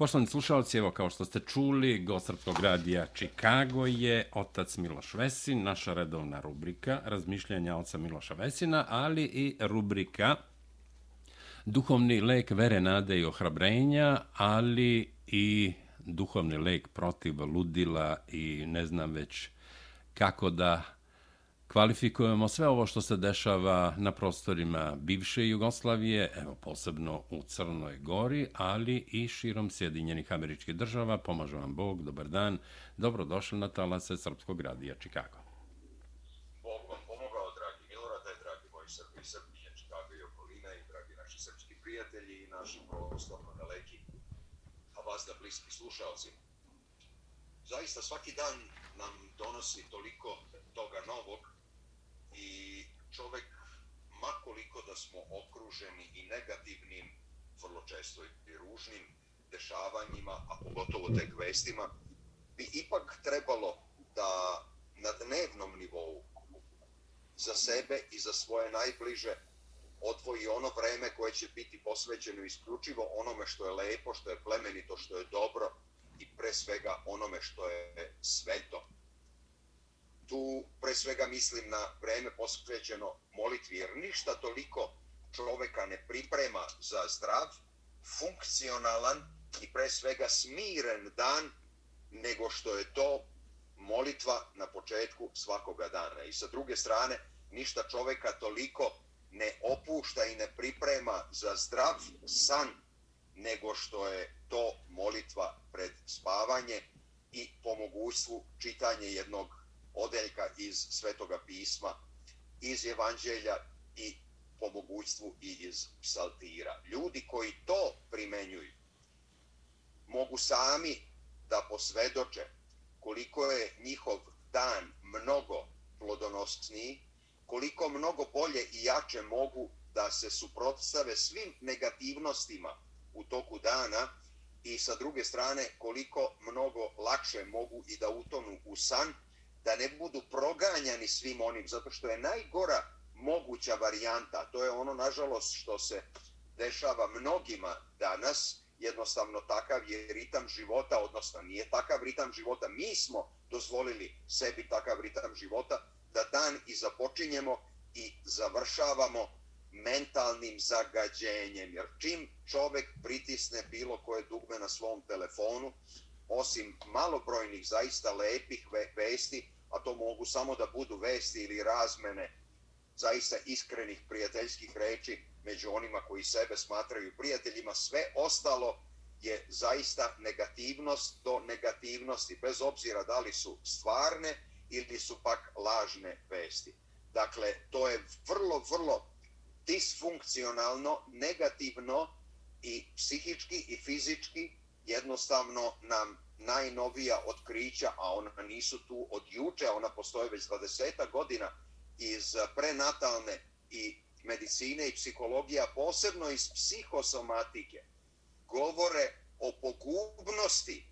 Poštovani slušalci, evo kao što ste čuli, gost Srpskog radija Chicago je otac Miloš Vesin, naša redovna rubrika razmišljanja oca Miloša Vesina, ali i rubrika duhovni lek vere, nade i ohrabrenja, ali i duhovni lek protiv ludila i ne znam već kako da kvalifikujemo sve ovo što se dešava na prostorima bivše Jugoslavije, evo posebno u Crnoj Gori, ali i širom Sjedinjenih američkih država. Pomaže vam Bog, dobar dan, dobrodošli na talase Srpskog radija Čikago. Bog vam pomogao, dragi Milorade, dragi moji Srbi, Srbije, Čikago i okolina i dragi naši srpski prijatelji i naši prostorno daleki, a vas da bliski slušalci. Zaista svaki dan nam donosi toliko i čovek, makoliko da smo okruženi i negativnim, vrlo često i ružnim dešavanjima, a pogotovo tek vestima, bi ipak trebalo da na dnevnom nivou za sebe i za svoje najbliže odvoji ono vreme koje će biti posvećeno isključivo onome što je lepo, što je plemenito, što je dobro i pre svega onome što je sveto tu pre svega mislim na vreme posvećeno molitvi, jer ništa toliko čoveka ne priprema za zdrav, funkcionalan i pre svega smiren dan, nego što je to molitva na početku svakoga dana. I sa druge strane, ništa čoveka toliko ne opušta i ne priprema za zdrav san, nego što je to molitva pred spavanje i po mogućstvu čitanje jednog odeljka iz Svetoga pisma, iz Evanđelja i po mogućstvu i iz psaltira. Ljudi koji to primenjuju mogu sami da posvedoče koliko je njihov dan mnogo plodonosniji, koliko mnogo bolje i jače mogu da se suprotstave svim negativnostima u toku dana i sa druge strane koliko mnogo lakše mogu i da utonu u san, da ne budu proganjani svim onim, zato što je najgora moguća varijanta, to je ono, nažalost, što se dešava mnogima danas, jednostavno takav je ritam života, odnosno nije takav ritam života, mi smo dozvolili sebi takav ritam života, da dan i započinjemo i završavamo mentalnim zagađenjem, jer čim čovek pritisne bilo koje dugme na svom telefonu, osim malobrojnih zaista lepih vesti, a to mogu samo da budu vesti ili razmene zaista iskrenih prijateljskih reči među onima koji sebe smatraju prijateljima, sve ostalo je zaista negativnost do negativnosti, bez obzira da li su stvarne ili su pak lažne vesti. Dakle, to je vrlo, vrlo disfunkcionalno, negativno i psihički i fizički jednostavno nam najnovija otkrića, a ona nisu tu od juče, ona postoje već 20 godina iz prenatalne i medicine i psihologija, posebno iz psihosomatike, govore o pogubnosti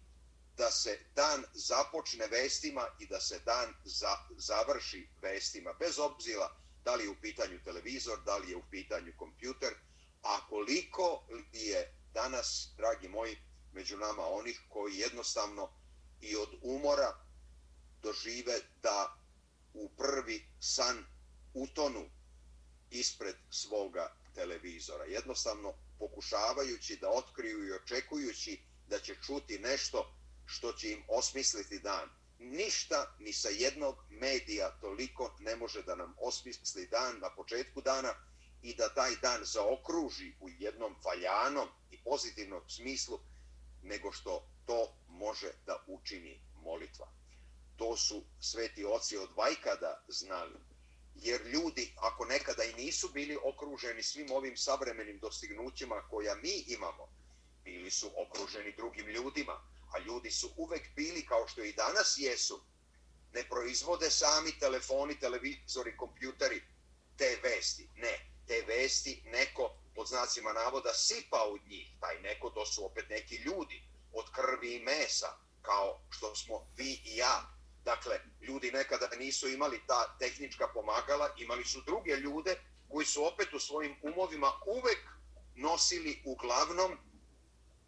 da se dan započne vestima i da se dan za, završi vestima, bez obzira da li je u pitanju televizor, da li je u pitanju kompjuter, a koliko je danas, dragi moji, među nama onih koji jednostavno i od umora dožive da u prvi san utonu ispred svoga televizora. Jednostavno pokušavajući da otkriju i očekujući da će čuti nešto što će im osmisliti dan. Ništa ni sa jednog medija toliko ne može da nam osmisli dan na početku dana i da taj dan zaokruži u jednom valjanom i pozitivnom smislu nego što to može da učini molitva. To su sveti oci od vajkada znali. Jer ljudi, ako nekada i nisu bili okruženi svim ovim savremenim dostignućima koja mi imamo, bili su okruženi drugim ljudima, a ljudi su uvek bili, kao što i danas jesu, ne proizvode sami telefoni, televizori, kompjuteri, te vesti. Ne, te vesti neko pod znacima navoda sipa od njih, taj neko, to su opet neki ljudi od krvi i mesa, kao što smo vi i ja. Dakle, ljudi nekada nisu imali ta tehnička pomagala, imali su druge ljude koji su opet u svojim umovima uvek nosili uglavnom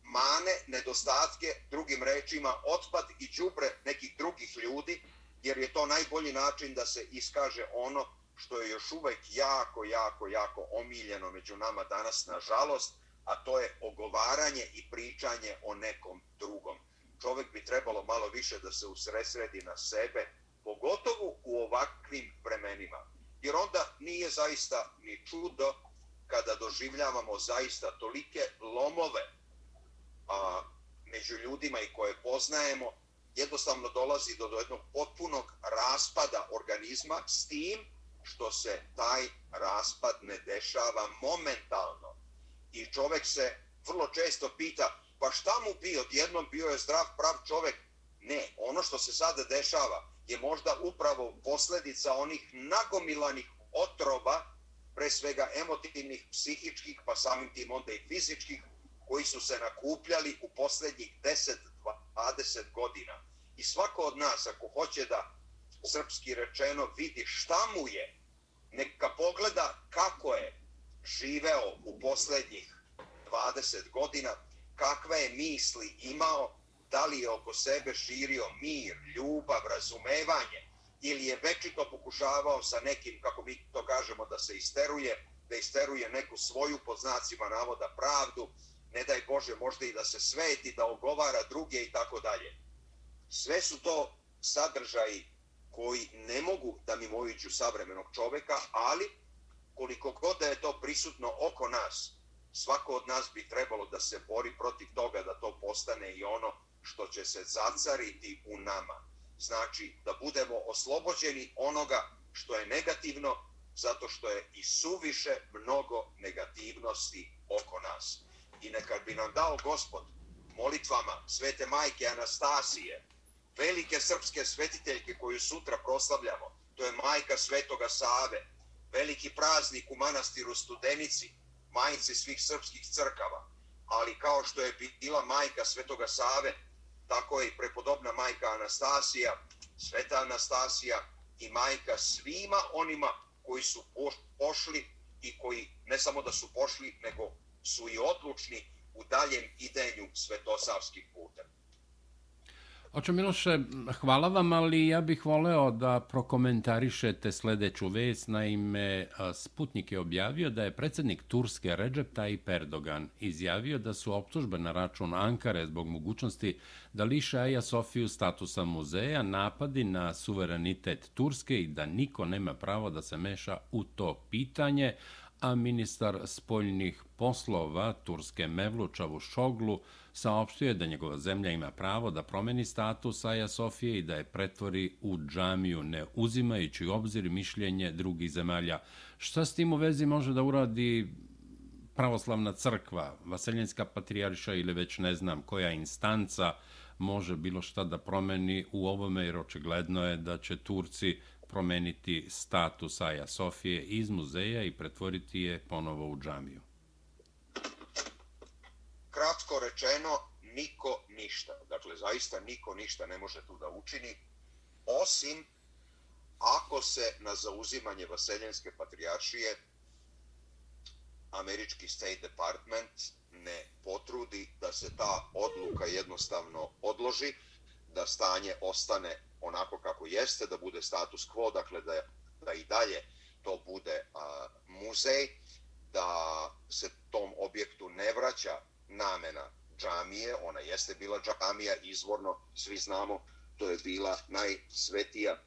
mane, nedostatke, drugim rečima, otpad i đubre nekih drugih ljudi, jer je to najbolji način da se iskaže ono što je još uvek jako, jako, jako omiljeno među nama danas, nažalost, a to je ogovaranje i pričanje o nekom drugom. Čovek bi trebalo malo više da se usresredi na sebe, pogotovo u ovakvim vremenima. Jer onda nije zaista ni čudo kada doživljavamo zaista tolike lomove a, među ljudima i koje poznajemo, jednostavno dolazi do, do jednog potpunog raspada organizma s tim što se taj raspad ne dešava momentalno. I čovek se vrlo često pita, pa šta mu bi odjednom bio je zdrav prav čovek? Ne, ono što se sada dešava je možda upravo posledica onih nagomilanih otrova, pre svega emotivnih, psihičkih, pa samim tim onda i fizičkih, koji su se nakupljali u posljednjih 10-20 godina. I svako od nas, ako hoće da srpski rečeno vidi šta mu je, neka pogleda kako je živeo u posljednjih 20 godina, kakve je misli imao, da li je oko sebe širio mir, ljubav, razumevanje, ili je večito pokušavao sa nekim, kako mi to kažemo, da se isteruje, da isteruje neku svoju, pod znacima navoda, pravdu, ne daj Bože, možda i da se sveti, da ogovara druge i tako dalje. Sve su to sadržaji koji ne mogu da mi mojiću savremenog čoveka, ali koliko god da je to prisutno oko nas, svako od nas bi trebalo da se bori protiv toga da to postane i ono što će se zacariti u nama. Znači da budemo oslobođeni onoga što je negativno, zato što je i suviše mnogo negativnosti oko nas. I neka bi nam dao gospod molitvama svete majke Anastasije, velike srpske svetiteljke koju sutra proslavljamo, to je majka svetoga Save, veliki praznik u manastiru Studenici, majice svih srpskih crkava, ali kao što je bila majka svetoga Save, tako je i prepodobna majka Anastasija, sveta Anastasija i majka svima onima koji su pošli i koji ne samo da su pošli, nego su i odlučni u daljem idenju svetosavskih putem. Oče Miloše, hvala vam, ali ja bih voleo da prokomentarišete sledeću vest. Naime, Sputnik je objavio da je predsednik Turske Recep Tayyip Erdogan izjavio da su optužbe na račun Ankare zbog mogućnosti da liše Aja Sofiju statusa muzeja, napadi na suverenitet Turske i da niko nema pravo da se meša u to pitanje, a ministar spoljnih poslova Turske Mevlučavu Šoglu saopštio je da njegova zemlja ima pravo da promeni status Aja Sofije i da je pretvori u džamiju, ne uzimajući obzir mišljenje drugih zemalja. Šta s tim u vezi može da uradi pravoslavna crkva, Vaseljenska patrijarša ili već ne znam koja instanca može bilo šta da promeni u ovome, jer očigledno je da će Turci promeniti status Aja Sofije iz muzeja i pretvoriti je ponovo u džamiju kratko rečeno, niko ništa. Dakle, zaista niko ništa ne može tu da učini, osim ako se na zauzimanje Vaseljenske patrijaršije američki State Department ne potrudi da se ta odluka jednostavno odloži, da stanje ostane onako kako jeste, da bude status quo, dakle da, da i dalje to bude a, muzej, da se tom objektu ne vraća namena džamije, ona jeste bila džamija izvorno, svi znamo, to je bila najsvetija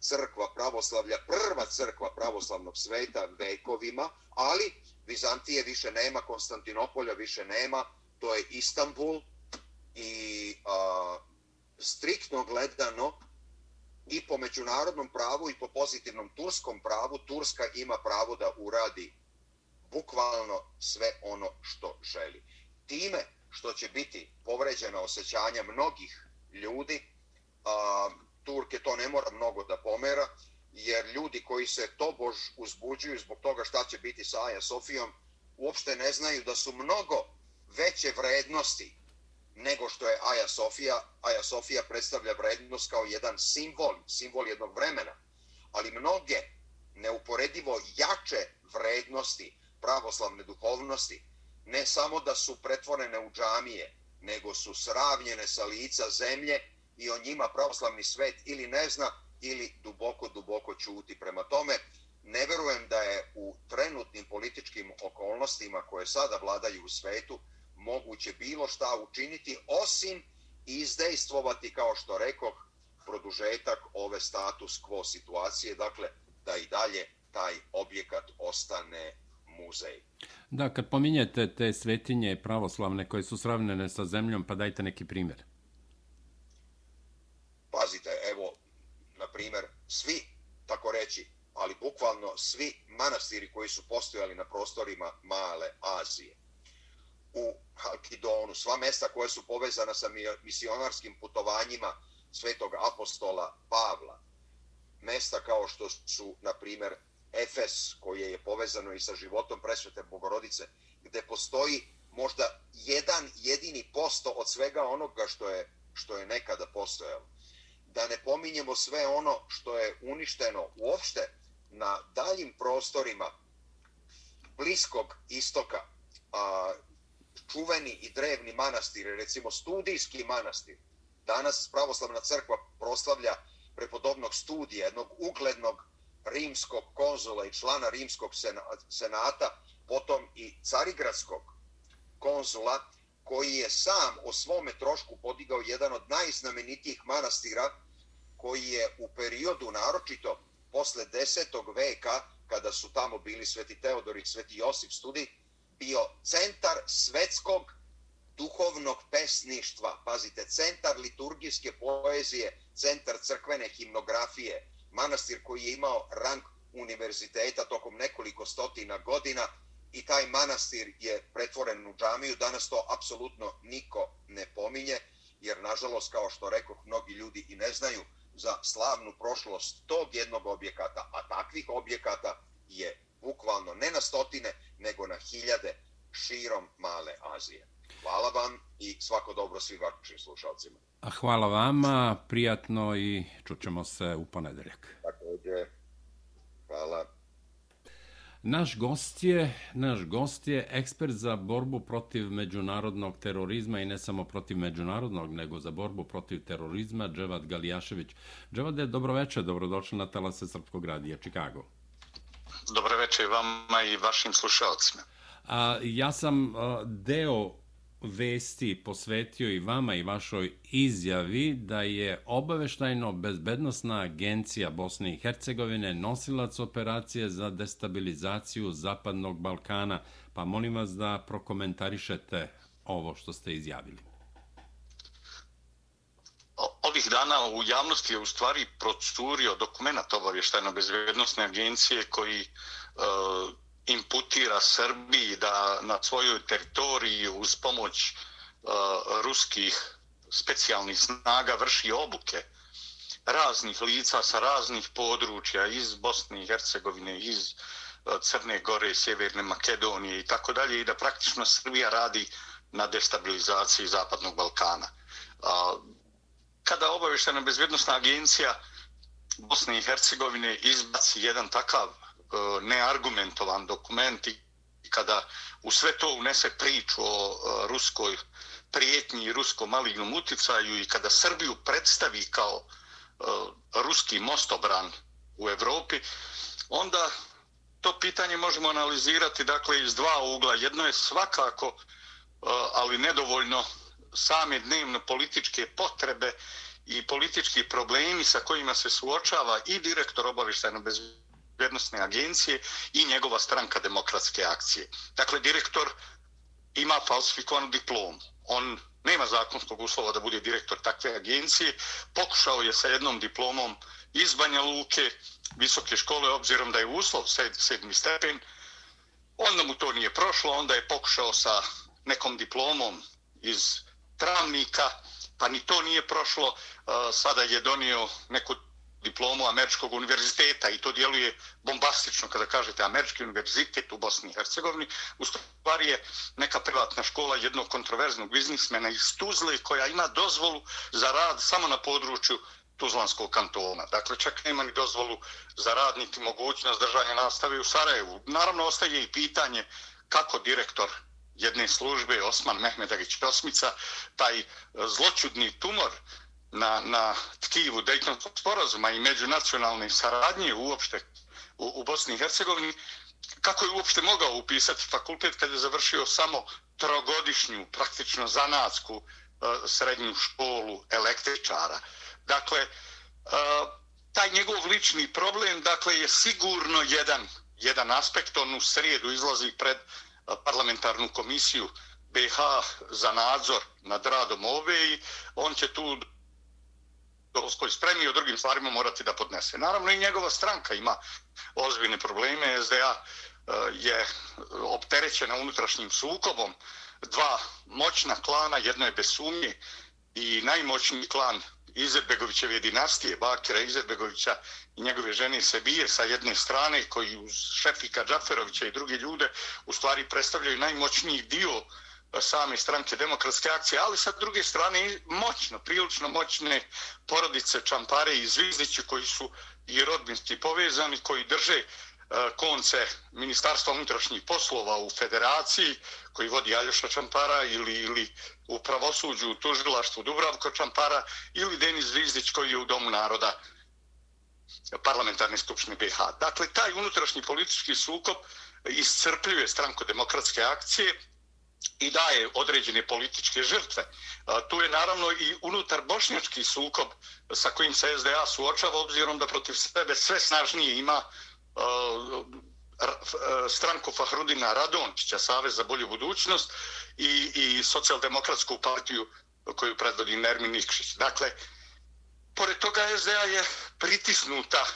crkva pravoslavlja, prva crkva pravoslavnog sveta vekovima, ali Vizantije više nema, Konstantinopolja više nema, to je Istanbul i a, striktno gledano i po međunarodnom pravu i po pozitivnom turskom pravu, Turska ima pravo da uradi bukvalno sve ono što želi time što će biti povređeno osjećanja mnogih ljudi, a, Turke to ne mora mnogo da pomera, jer ljudi koji se tobož uzbuđuju zbog toga šta će biti sa Aja Sofijom, uopšte ne znaju da su mnogo veće vrednosti nego što je Aja Sofija. Aja Sofija predstavlja vrednost kao jedan simbol, simbol jednog vremena, ali mnoge neuporedivo jače vrednosti pravoslavne duhovnosti ne samo da su pretvorene u džamije, nego su sravnjene sa lica zemlje i o njima pravoslavni svet ili ne zna ili duboko, duboko čuti. Prema tome, ne verujem da je u trenutnim političkim okolnostima koje sada vladaju u svetu moguće bilo šta učiniti osim izdejstvovati, kao što rekoh, produžetak ove status quo situacije, dakle, da i dalje taj objekat ostane muzej. Da, kad pominjete te svetinje pravoslavne koje su sravnene sa zemljom, pa dajte neki primjer. Pazite, evo, na primjer, svi, tako reći, ali bukvalno svi manastiri koji su postojali na prostorima Male Azije, u Halkidonu, sva mesta koje su povezana sa misionarskim putovanjima svetog apostola Pavla, mesta kao što su, na primjer, Efes, koje je povezano i sa životom presvete Bogorodice, gde postoji možda jedan jedini posto od svega onoga što je, što je nekada postojalo. Da ne pominjemo sve ono što je uništeno uopšte na daljim prostorima bliskog istoka, a, čuveni i drevni manastiri, recimo studijski manastir, danas pravoslavna crkva proslavlja prepodobnog studija, jednog uglednog rimskog konzula i člana rimskog senata, potom i carigradskog konzula, koji je sam o svome trošku podigao jedan od najznamenitijih manastira, koji je u periodu naročito posle desetog veka, kada su tamo bili Sveti Teodor i Sveti Josip studi, bio centar svetskog duhovnog pesništva. Pazite, centar liturgijske poezije, centar crkvene himnografije, manastir koji je imao rang univerziteta tokom nekoliko stotina godina i taj manastir je pretvoren u džamiju. Danas to apsolutno niko ne pominje, jer nažalost, kao što rekao, mnogi ljudi i ne znaju za slavnu prošlost tog jednog objekata, a takvih objekata je bukvalno ne na stotine, nego na hiljade širom male Azije. Hvala vam i svako dobro svim vašim slušalcima. Hvala vama, prijatno i čućemo se u ponedeljak. Također, hvala. Naš gost je, naš gost je ekspert za borbu protiv međunarodnog terorizma i ne samo protiv međunarodnog, nego za borbu protiv terorizma, Dževad Galijašević. Dževad je dobroveče, dobrodošli na Talase Srpskog radija, Čikago. Dobroveče vama i vašim slušalcima. A, ja sam a, deo vesti posvetio i vama i vašoj izjavi da je obaveštajno bezbednostna agencija Bosne i Hercegovine nosilac operacije za destabilizaciju Zapadnog Balkana. Pa molim vas da prokomentarišete ovo što ste izjavili. Ovih dana u javnosti je u stvari procurio dokument obavještajno bezbednostne agencije koji uh, imputira Srbiji da na svojoj teritoriji uz pomoć uh, ruskih specijalnih snaga vrši obuke raznih lica sa raznih područja iz Bosne i Hercegovine, iz uh, Crne Gore, Sjeverne Makedonije i tako dalje i da praktično Srbija radi na destabilizaciji Zapadnog Balkana. Uh, kada obaveštena bezbjednostna agencija Bosne i Hercegovine izbaci jedan takav E, neargumentovan dokument i kada u sve to unese priču o e, ruskoj prijetnji i ruskom malignom uticaju i kada Srbiju predstavi kao e, ruski mostobran u Evropi, onda to pitanje možemo analizirati dakle iz dva ugla. Jedno je svakako, ali nedovoljno same dnevno političke potrebe i politički problemi sa kojima se suočava i direktor obavještajno bezbednosti bezbednostne agencije i njegova stranka demokratske akcije. Dakle, direktor ima falsifikovanu diplomu. On nema zakonskog uslova da bude direktor takve agencije. Pokušao je sa jednom diplomom iz Banja Luke, visoke škole, obzirom da je uslov sedmi stepen. Onda mu to nije prošlo, onda je pokušao sa nekom diplomom iz Travnika, pa ni to nije prošlo. E, sada je donio neku diplomu američkog univerziteta i to djeluje bombastično kada kažete američki univerzitet u Bosni i Hercegovini. U stvari je neka privatna škola jednog kontroverznog biznismena iz Tuzle koja ima dozvolu za rad samo na području Tuzlanskog kantona. Dakle, čak nema ni dozvolu za rad niti mogućnost držanja nastave u Sarajevu. Naravno, ostaje i pitanje kako direktor jedne službe, Osman Mehmedagić Osmica, taj e, zločudni tumor na, na tkivu Dejtonskog sporazuma i međunacionalne saradnje uopšte u, u Bosni i Hercegovini, kako je uopšte mogao upisati fakultet kad je završio samo trogodišnju, praktično zanatsku e, srednju školu električara. Dakle, e, taj njegov lični problem dakle je sigurno jedan jedan aspekt on u srijedu izlazi pred e, parlamentarnu komisiju BH za nadzor nad radom ove i on će tu doskoj spremi i o drugim stvarima morati da podnese. Naravno i njegova stranka ima ozbiljne probleme. SDA e, je opterećena unutrašnjim sukobom. Dva moćna klana, jedno je bez sumnje i najmoćniji klan Izetbegovićeve dinastije, Bakira Izetbegovića i njegove žene Sebije sa jedne strane, koji uz Šefika Džaferovića i druge ljude u stvari predstavljaju najmoćniji dio uh, same stranke demokratske akcije, ali sa druge strane moćno, prilično moćne porodice Čampare i Zvizdići koji su i rodbinski povezani, koji drže e, konce Ministarstva unutrašnjih poslova u federaciji koji vodi Aljoša Čampara ili, ili u pravosuđu u tužilaštvu Dubravko Čampara ili Denis Zvizdić koji je u Domu naroda parlamentarne skupštine BH. Dakle, taj unutrašnji politički sukob iscrpljuje stranko-demokratske akcije i daje određene političke žrtve. Tu je naravno i unutar bošnjački sukob sa kojim se SDA suočava obzirom da protiv sebe sve snažnije ima e, stranku Fahrudina Radončića, Savez za bolju budućnost i, i socijaldemokratsku partiju koju predvodi Nermin Nikšić. Dakle, pored toga SDA je pritisnuta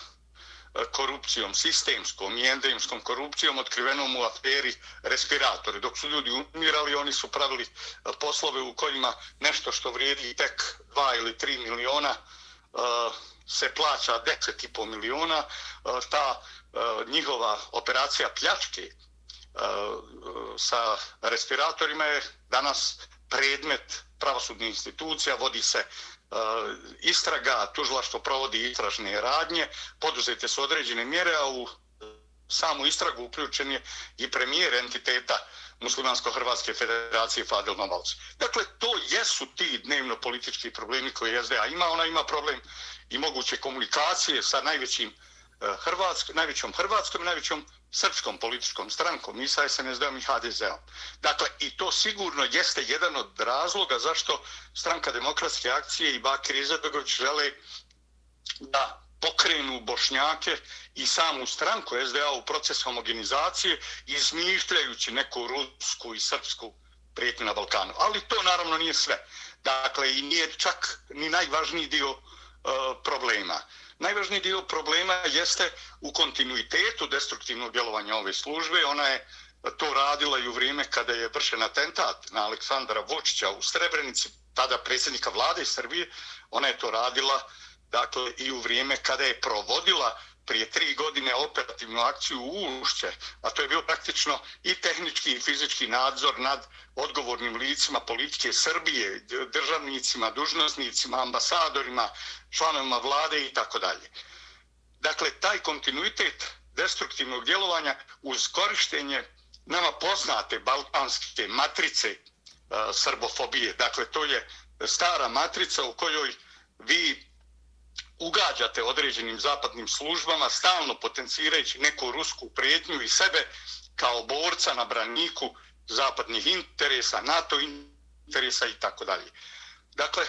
korupcijom, sistemskom i endemskom korupcijom otkrivenom u aferi respiratori. Dok su ljudi umirali, oni su pravili eh, poslove u kojima nešto što vrijedi tek 2 ili 3 miliona eh, se plaća 10,5 miliona. Eh, ta njihova operacija pljačke sa respiratorima je danas predmet pravosudnih institucija, vodi se E, istraga, tužilaštvo provodi istražne radnje, poduzete su određene mjere, a u samu istragu uključen je i premijer entiteta Muslimansko-Hrvatske federacije Fadil Novalc. Dakle, to jesu ti dnevno politički problemi koje SDA ima. Ona ima problem i moguće komunikacije sa najvećim uh, E, Hrvatsk, najvećom hrvatskom i najvećom srpskom političkom strankom i sa SNSD-om i HDZ-om. Dakle, i to sigurno jeste jedan od razloga zašto stranka demokratske akcije i Bakir Izetbegović žele da pokrenu bošnjake i samu stranku SDA u proces homogenizacije izmišljajući neku rusku i srpsku prijetnju na Balkanu. Ali to naravno nije sve. Dakle, i nije čak ni najvažniji dio uh, problema. Najvažniji dio problema jeste u kontinuitetu destruktivnog djelovanja ove službe. Ona je to radila i u vrijeme kada je vršen atentat na Aleksandra Vučića u Srebrenici, tada predsjednika vlade iz Srbije. Ona je to radila dakle, i u vrijeme kada je provodila prije tri godine operativnu akciju u Ušće, a to je bio praktično i tehnički i fizički nadzor nad odgovornim licima politike Srbije, državnicima, dužnosnicima, ambasadorima, članovima vlade i tako dalje. Dakle, taj kontinuitet destruktivnog djelovanja uz korištenje nama poznate balkanske matrice e, srbofobije, dakle, to je stara matrica u kojoj vi ugađate određenim zapadnim službama, stalno potencirajući neku rusku prijetnju i sebe kao borca na braniku zapadnih interesa, NATO interesa i tako dalje. Dakle,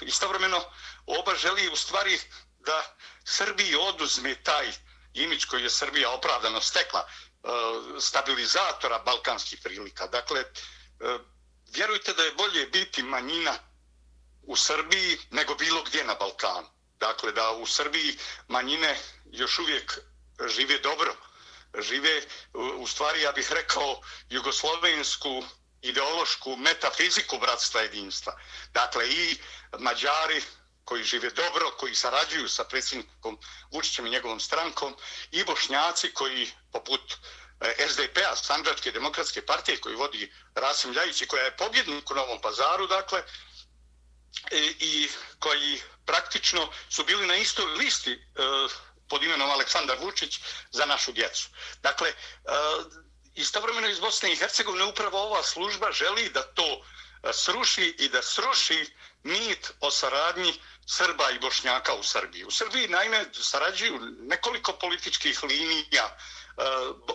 istovremeno oba želi u stvari da Srbiji oduzme taj imić koji je Srbija opravdano stekla, e, stabilizatora balkanskih prilika. Dakle, e, vjerujte da je bolje biti manjina u Srbiji nego bilo gdje na Balkanu. Dakle, da u Srbiji manjine još uvijek žive dobro. Žive, u stvari, ja bih rekao, jugoslovensku ideološku metafiziku bratstva jedinstva. Dakle, i Mađari koji žive dobro, koji sarađuju sa predsjednikom Vučićem i njegovom strankom, i Bošnjaci koji, poput eh, SDP-a, Sandračke demokratske partije, koji vodi Rasim Ljajić i koja je pobjednik u Novom pazaru, dakle, i, i koji praktično su bili na istoj listi e, pod imenom Aleksandar Vučić za našu djecu. Dakle, e, istovremeno iz Bosne i Hercegovine upravo ova služba želi da to e, sruši i da sruši mit o saradnji Srba i Bošnjaka u Srbiji. U Srbiji naime sarađuju nekoliko političkih linija E,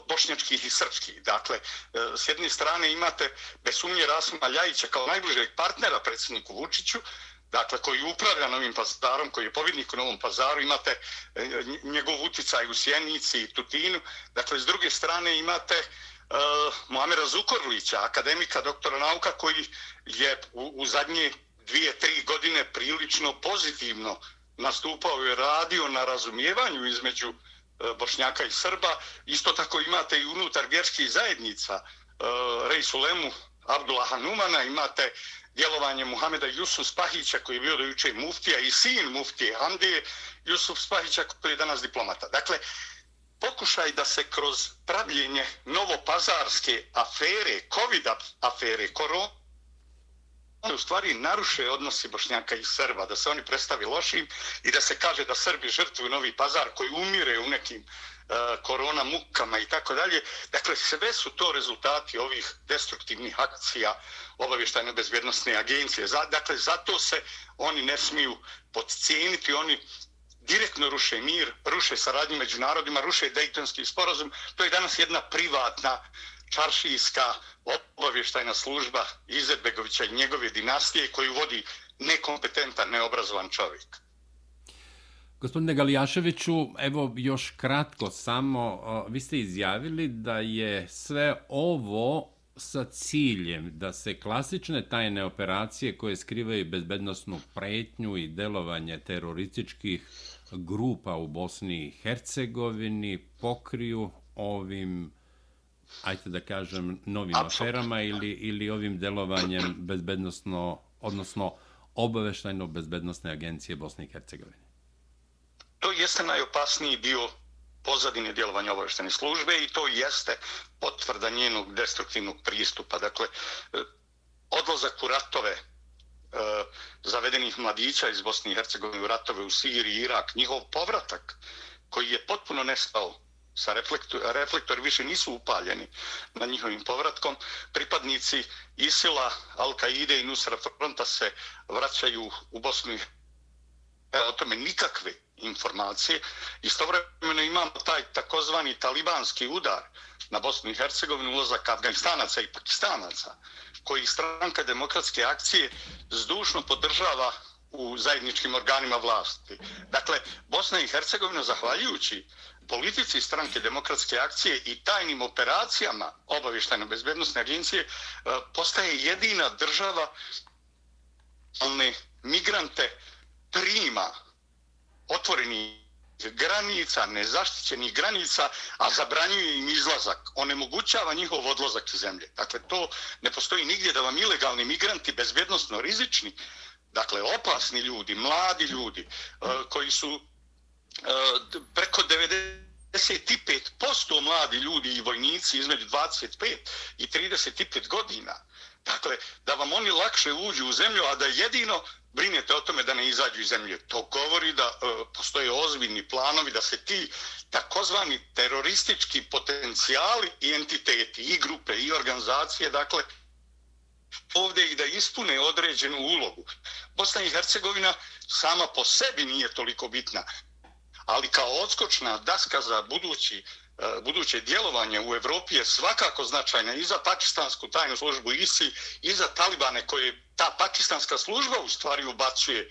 bošnjačkih i srpskih. Dakle, e, s jedne strane imate bez sumnje Rasima Ljajića kao najbližeg partnera predsjedniku Vučiću, dakle, koji upravlja Novim pazarom, koji je pobjednik u Novom pazaru, imate e, njegov uticaj u Sjenici i Tutinu. Dakle, s druge strane imate uh, Muamera Zukorlića, akademika, doktora nauka, koji je u, u zadnje dvije, tri godine prilično pozitivno nastupao i radio na razumijevanju između uh, E, Bošnjaka i Srba. Isto tako imate i unutar vjerskih zajednica uh, Rej Sulemu Hanumana, imate djelovanje Muhameda Jusuf Spahića koji je bio do juče muftija i sin muftije Hamdije Jusuf Spahića koji je danas diplomata. Dakle, pokušaj da se kroz pravljenje novopazarske afere, covid afere, korona, u stvari naruše odnosi Bošnjaka i Srba, da se oni predstavi lošim i da se kaže da Srbi žrtvuju Novi pazar koji umire u nekim uh, korona mukama i tako dalje. Dakle, sve su to rezultati ovih destruktivnih akcija obavještajne bezbjednostne agencije. Dakle, zato se oni ne smiju podcijeniti, oni direktno ruše mir, ruše saradnju među narodima, ruše Dejtonski sporazum. To je danas jedna privatna čaršijska obavještajna služba Izetbegovića i njegove dinastije koju vodi nekompetentan, neobrazovan čovjek. Gospodine Galijaševiću, evo još kratko samo, vi ste izjavili da je sve ovo sa ciljem da se klasične tajne operacije koje skrivaju bezbednostnu pretnju i delovanje terorističkih grupa u Bosni i Hercegovini pokriju ovim ajte da kažem, novim Absolutno. aferama ili, ili ovim delovanjem bezbednostno, odnosno obaveštajno bezbednostne agencije Bosne i Hercegovine? To jeste najopasniji dio pozadine djelovanja obaveštene službe i to jeste potvrda njenog destruktivnog pristupa. Dakle, e, odlazak u ratove e, zavedenih mladića iz Bosne i Hercegovine u ratove u Siriji i Irak, njihov povratak koji je potpuno nestao sa reflektor, reflektori više nisu upaljeni na njihovim povratkom. Pripadnici Isila, Al-Qaide i Nusra Fronta se vraćaju u Bosnu e, o tome nikakve informacije. Istovremeno imamo taj takozvani talibanski udar na Bosnu i Hercegovinu, ulazak Afganistanaca i Pakistanaca, koji stranka demokratske akcije zdušno podržava u zajedničkim organima vlasti. Dakle, Bosna i Hercegovina, zahvaljujući politici stranke demokratske akcije i tajnim operacijama obavještajno bezbednostne agencije, e, postaje jedina država migrante prima otvoreni granica, nezaštićenih granica, a zabranjuje im izlazak, onemogućava njihov odlazak iz zemlje. Dakle, to ne postoji nigdje da vam ilegalni migranti, bezbjednostno rizični, dakle, opasni ljudi, mladi ljudi, e, koji su e, preko preko 95% mladi ljudi i vojnici između 25 i 35 godina, dakle, da vam oni lakše uđu u zemlju, a da jedino brinete o tome da ne izađu iz zemlje. To govori da e, postoje ozbiljni planovi da se ti takozvani teroristički potencijali i entiteti, i grupe, i organizacije, dakle, ovdje i da ispune određenu ulogu. Bosna i Hercegovina sama po sebi nije toliko bitna, ali kao odskočna daska za budući E, buduće djelovanje u Evropi je svakako značajna i za pakistansku tajnu službu ISI i za talibane koje ta pakistanska služba u stvari ubacuje e,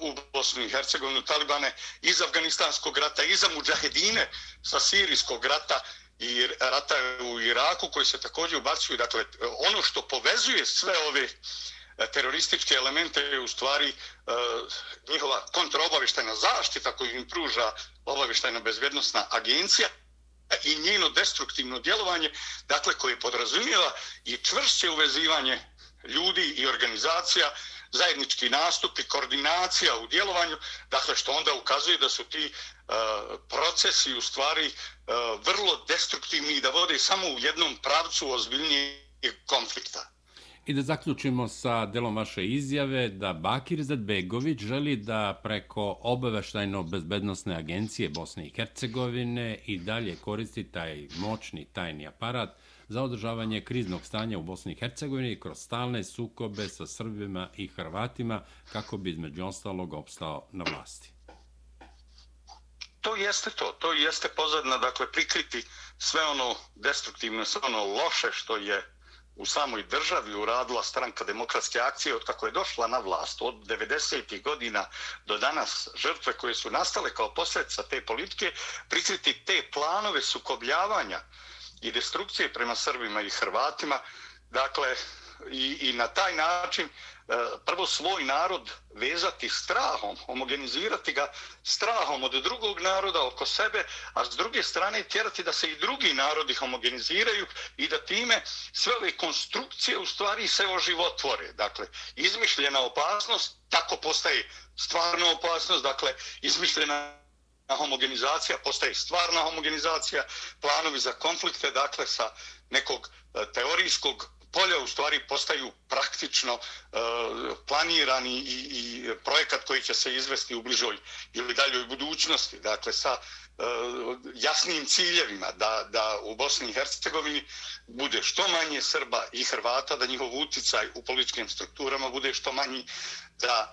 u Bosnu i Hercegovinu talibane iz Afganistanskog rata i za muđahedine sa sirijskog rata i rata u Iraku koji se također ubacuju. Dakle, ono što povezuje sve ove e, terorističke elemente je u stvari njihova kontraobavještajna zaštita koju im pruža obavještajna bezbjednostna agencija i njeno destruktivno djelovanje, dakle koje podrazumijeva i čvršće uvezivanje ljudi i organizacija, zajednički nastup i koordinacija u djelovanju, dakle što onda ukazuje da su ti uh, procesi u stvari uh, vrlo destruktivni i da vode samo u jednom pravcu ozbiljnijeg konflikta. I da zaključimo sa delom vaše izjave da Bakir Zadbegović želi da preko obaveštajno bezbednostne agencije Bosne i Hercegovine i dalje koristi taj moćni tajni aparat za održavanje kriznog stanja u Bosni i Hercegovini kroz stalne sukobe sa Srbima i Hrvatima kako bi između ostalog opstao na vlasti. To jeste to, to jeste pozadna, dakle, prikriti sve ono destruktivno, sve ono loše što je u samoj državi uradila stranka demokratske akcije od kako je došla na vlast od 90. godina do danas žrtve koje su nastale kao posljedica te politike, prikriti te planove sukobljavanja i destrukcije prema Srbima i Hrvatima, dakle, i, i na taj način E, prvo svoj narod vezati strahom, homogenizirati ga strahom od drugog naroda oko sebe, a s druge strane tjerati da se i drugi narodi homogeniziraju i da time sve ove konstrukcije u stvari se oživotvore. Dakle, izmišljena opasnost tako postaje stvarna opasnost, dakle, izmišljena homogenizacija postaje stvarna homogenizacija, planovi za konflikte, dakle, sa nekog e, teorijskog polja u stvari postaju praktično uh, planirani i, i projekat koji će se izvesti u bližoj ili daljoj budućnosti. Dakle, sa uh, jasnim ciljevima da, da u Bosni i Hercegovini bude što manje Srba i Hrvata, da njihov uticaj u političkim strukturama bude što manji, da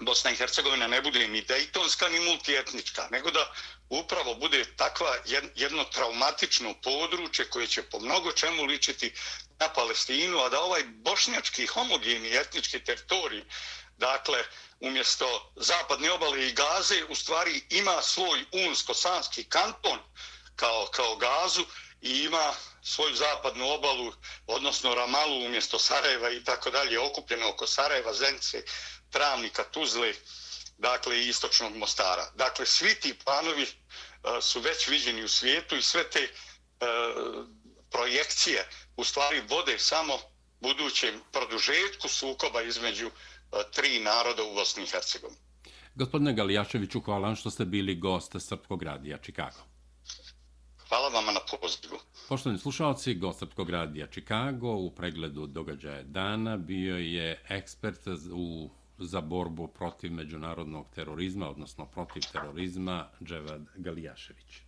Bosna i Hercegovina ne bude ni dejtonska ni multietnička, nego da upravo bude takva jedno traumatično područje koje će po mnogo čemu ličiti na Palestinu, a da ovaj bošnjački homogeni etnički teritorij, dakle, umjesto zapadne obale i gaze, u stvari ima svoj unsko-sanski kanton kao, kao gazu i ima svoju zapadnu obalu, odnosno Ramalu umjesto Sarajeva i tako dalje, okupljeno oko Sarajeva, Zence, Travnika, Tuzle, dakle i istočnog Mostara. Dakle, svi ti planovi uh, su već viđeni u svijetu i sve te uh, projekcije u stvari vode samo budućem produžetku sukoba između uh, tri naroda u Bosni i Hercegovini. Gospodine Galijaševiću, hvala vam što ste bili gost Srpkog radija Čikago. Hvala vama na pozivu. Poštovani slušalci, gost Srpkog radija Čikago u pregledu događaja dana bio je ekspert u za borbu protiv međunarodnog terorizma, odnosno protiv terorizma, Dževad Galijašević.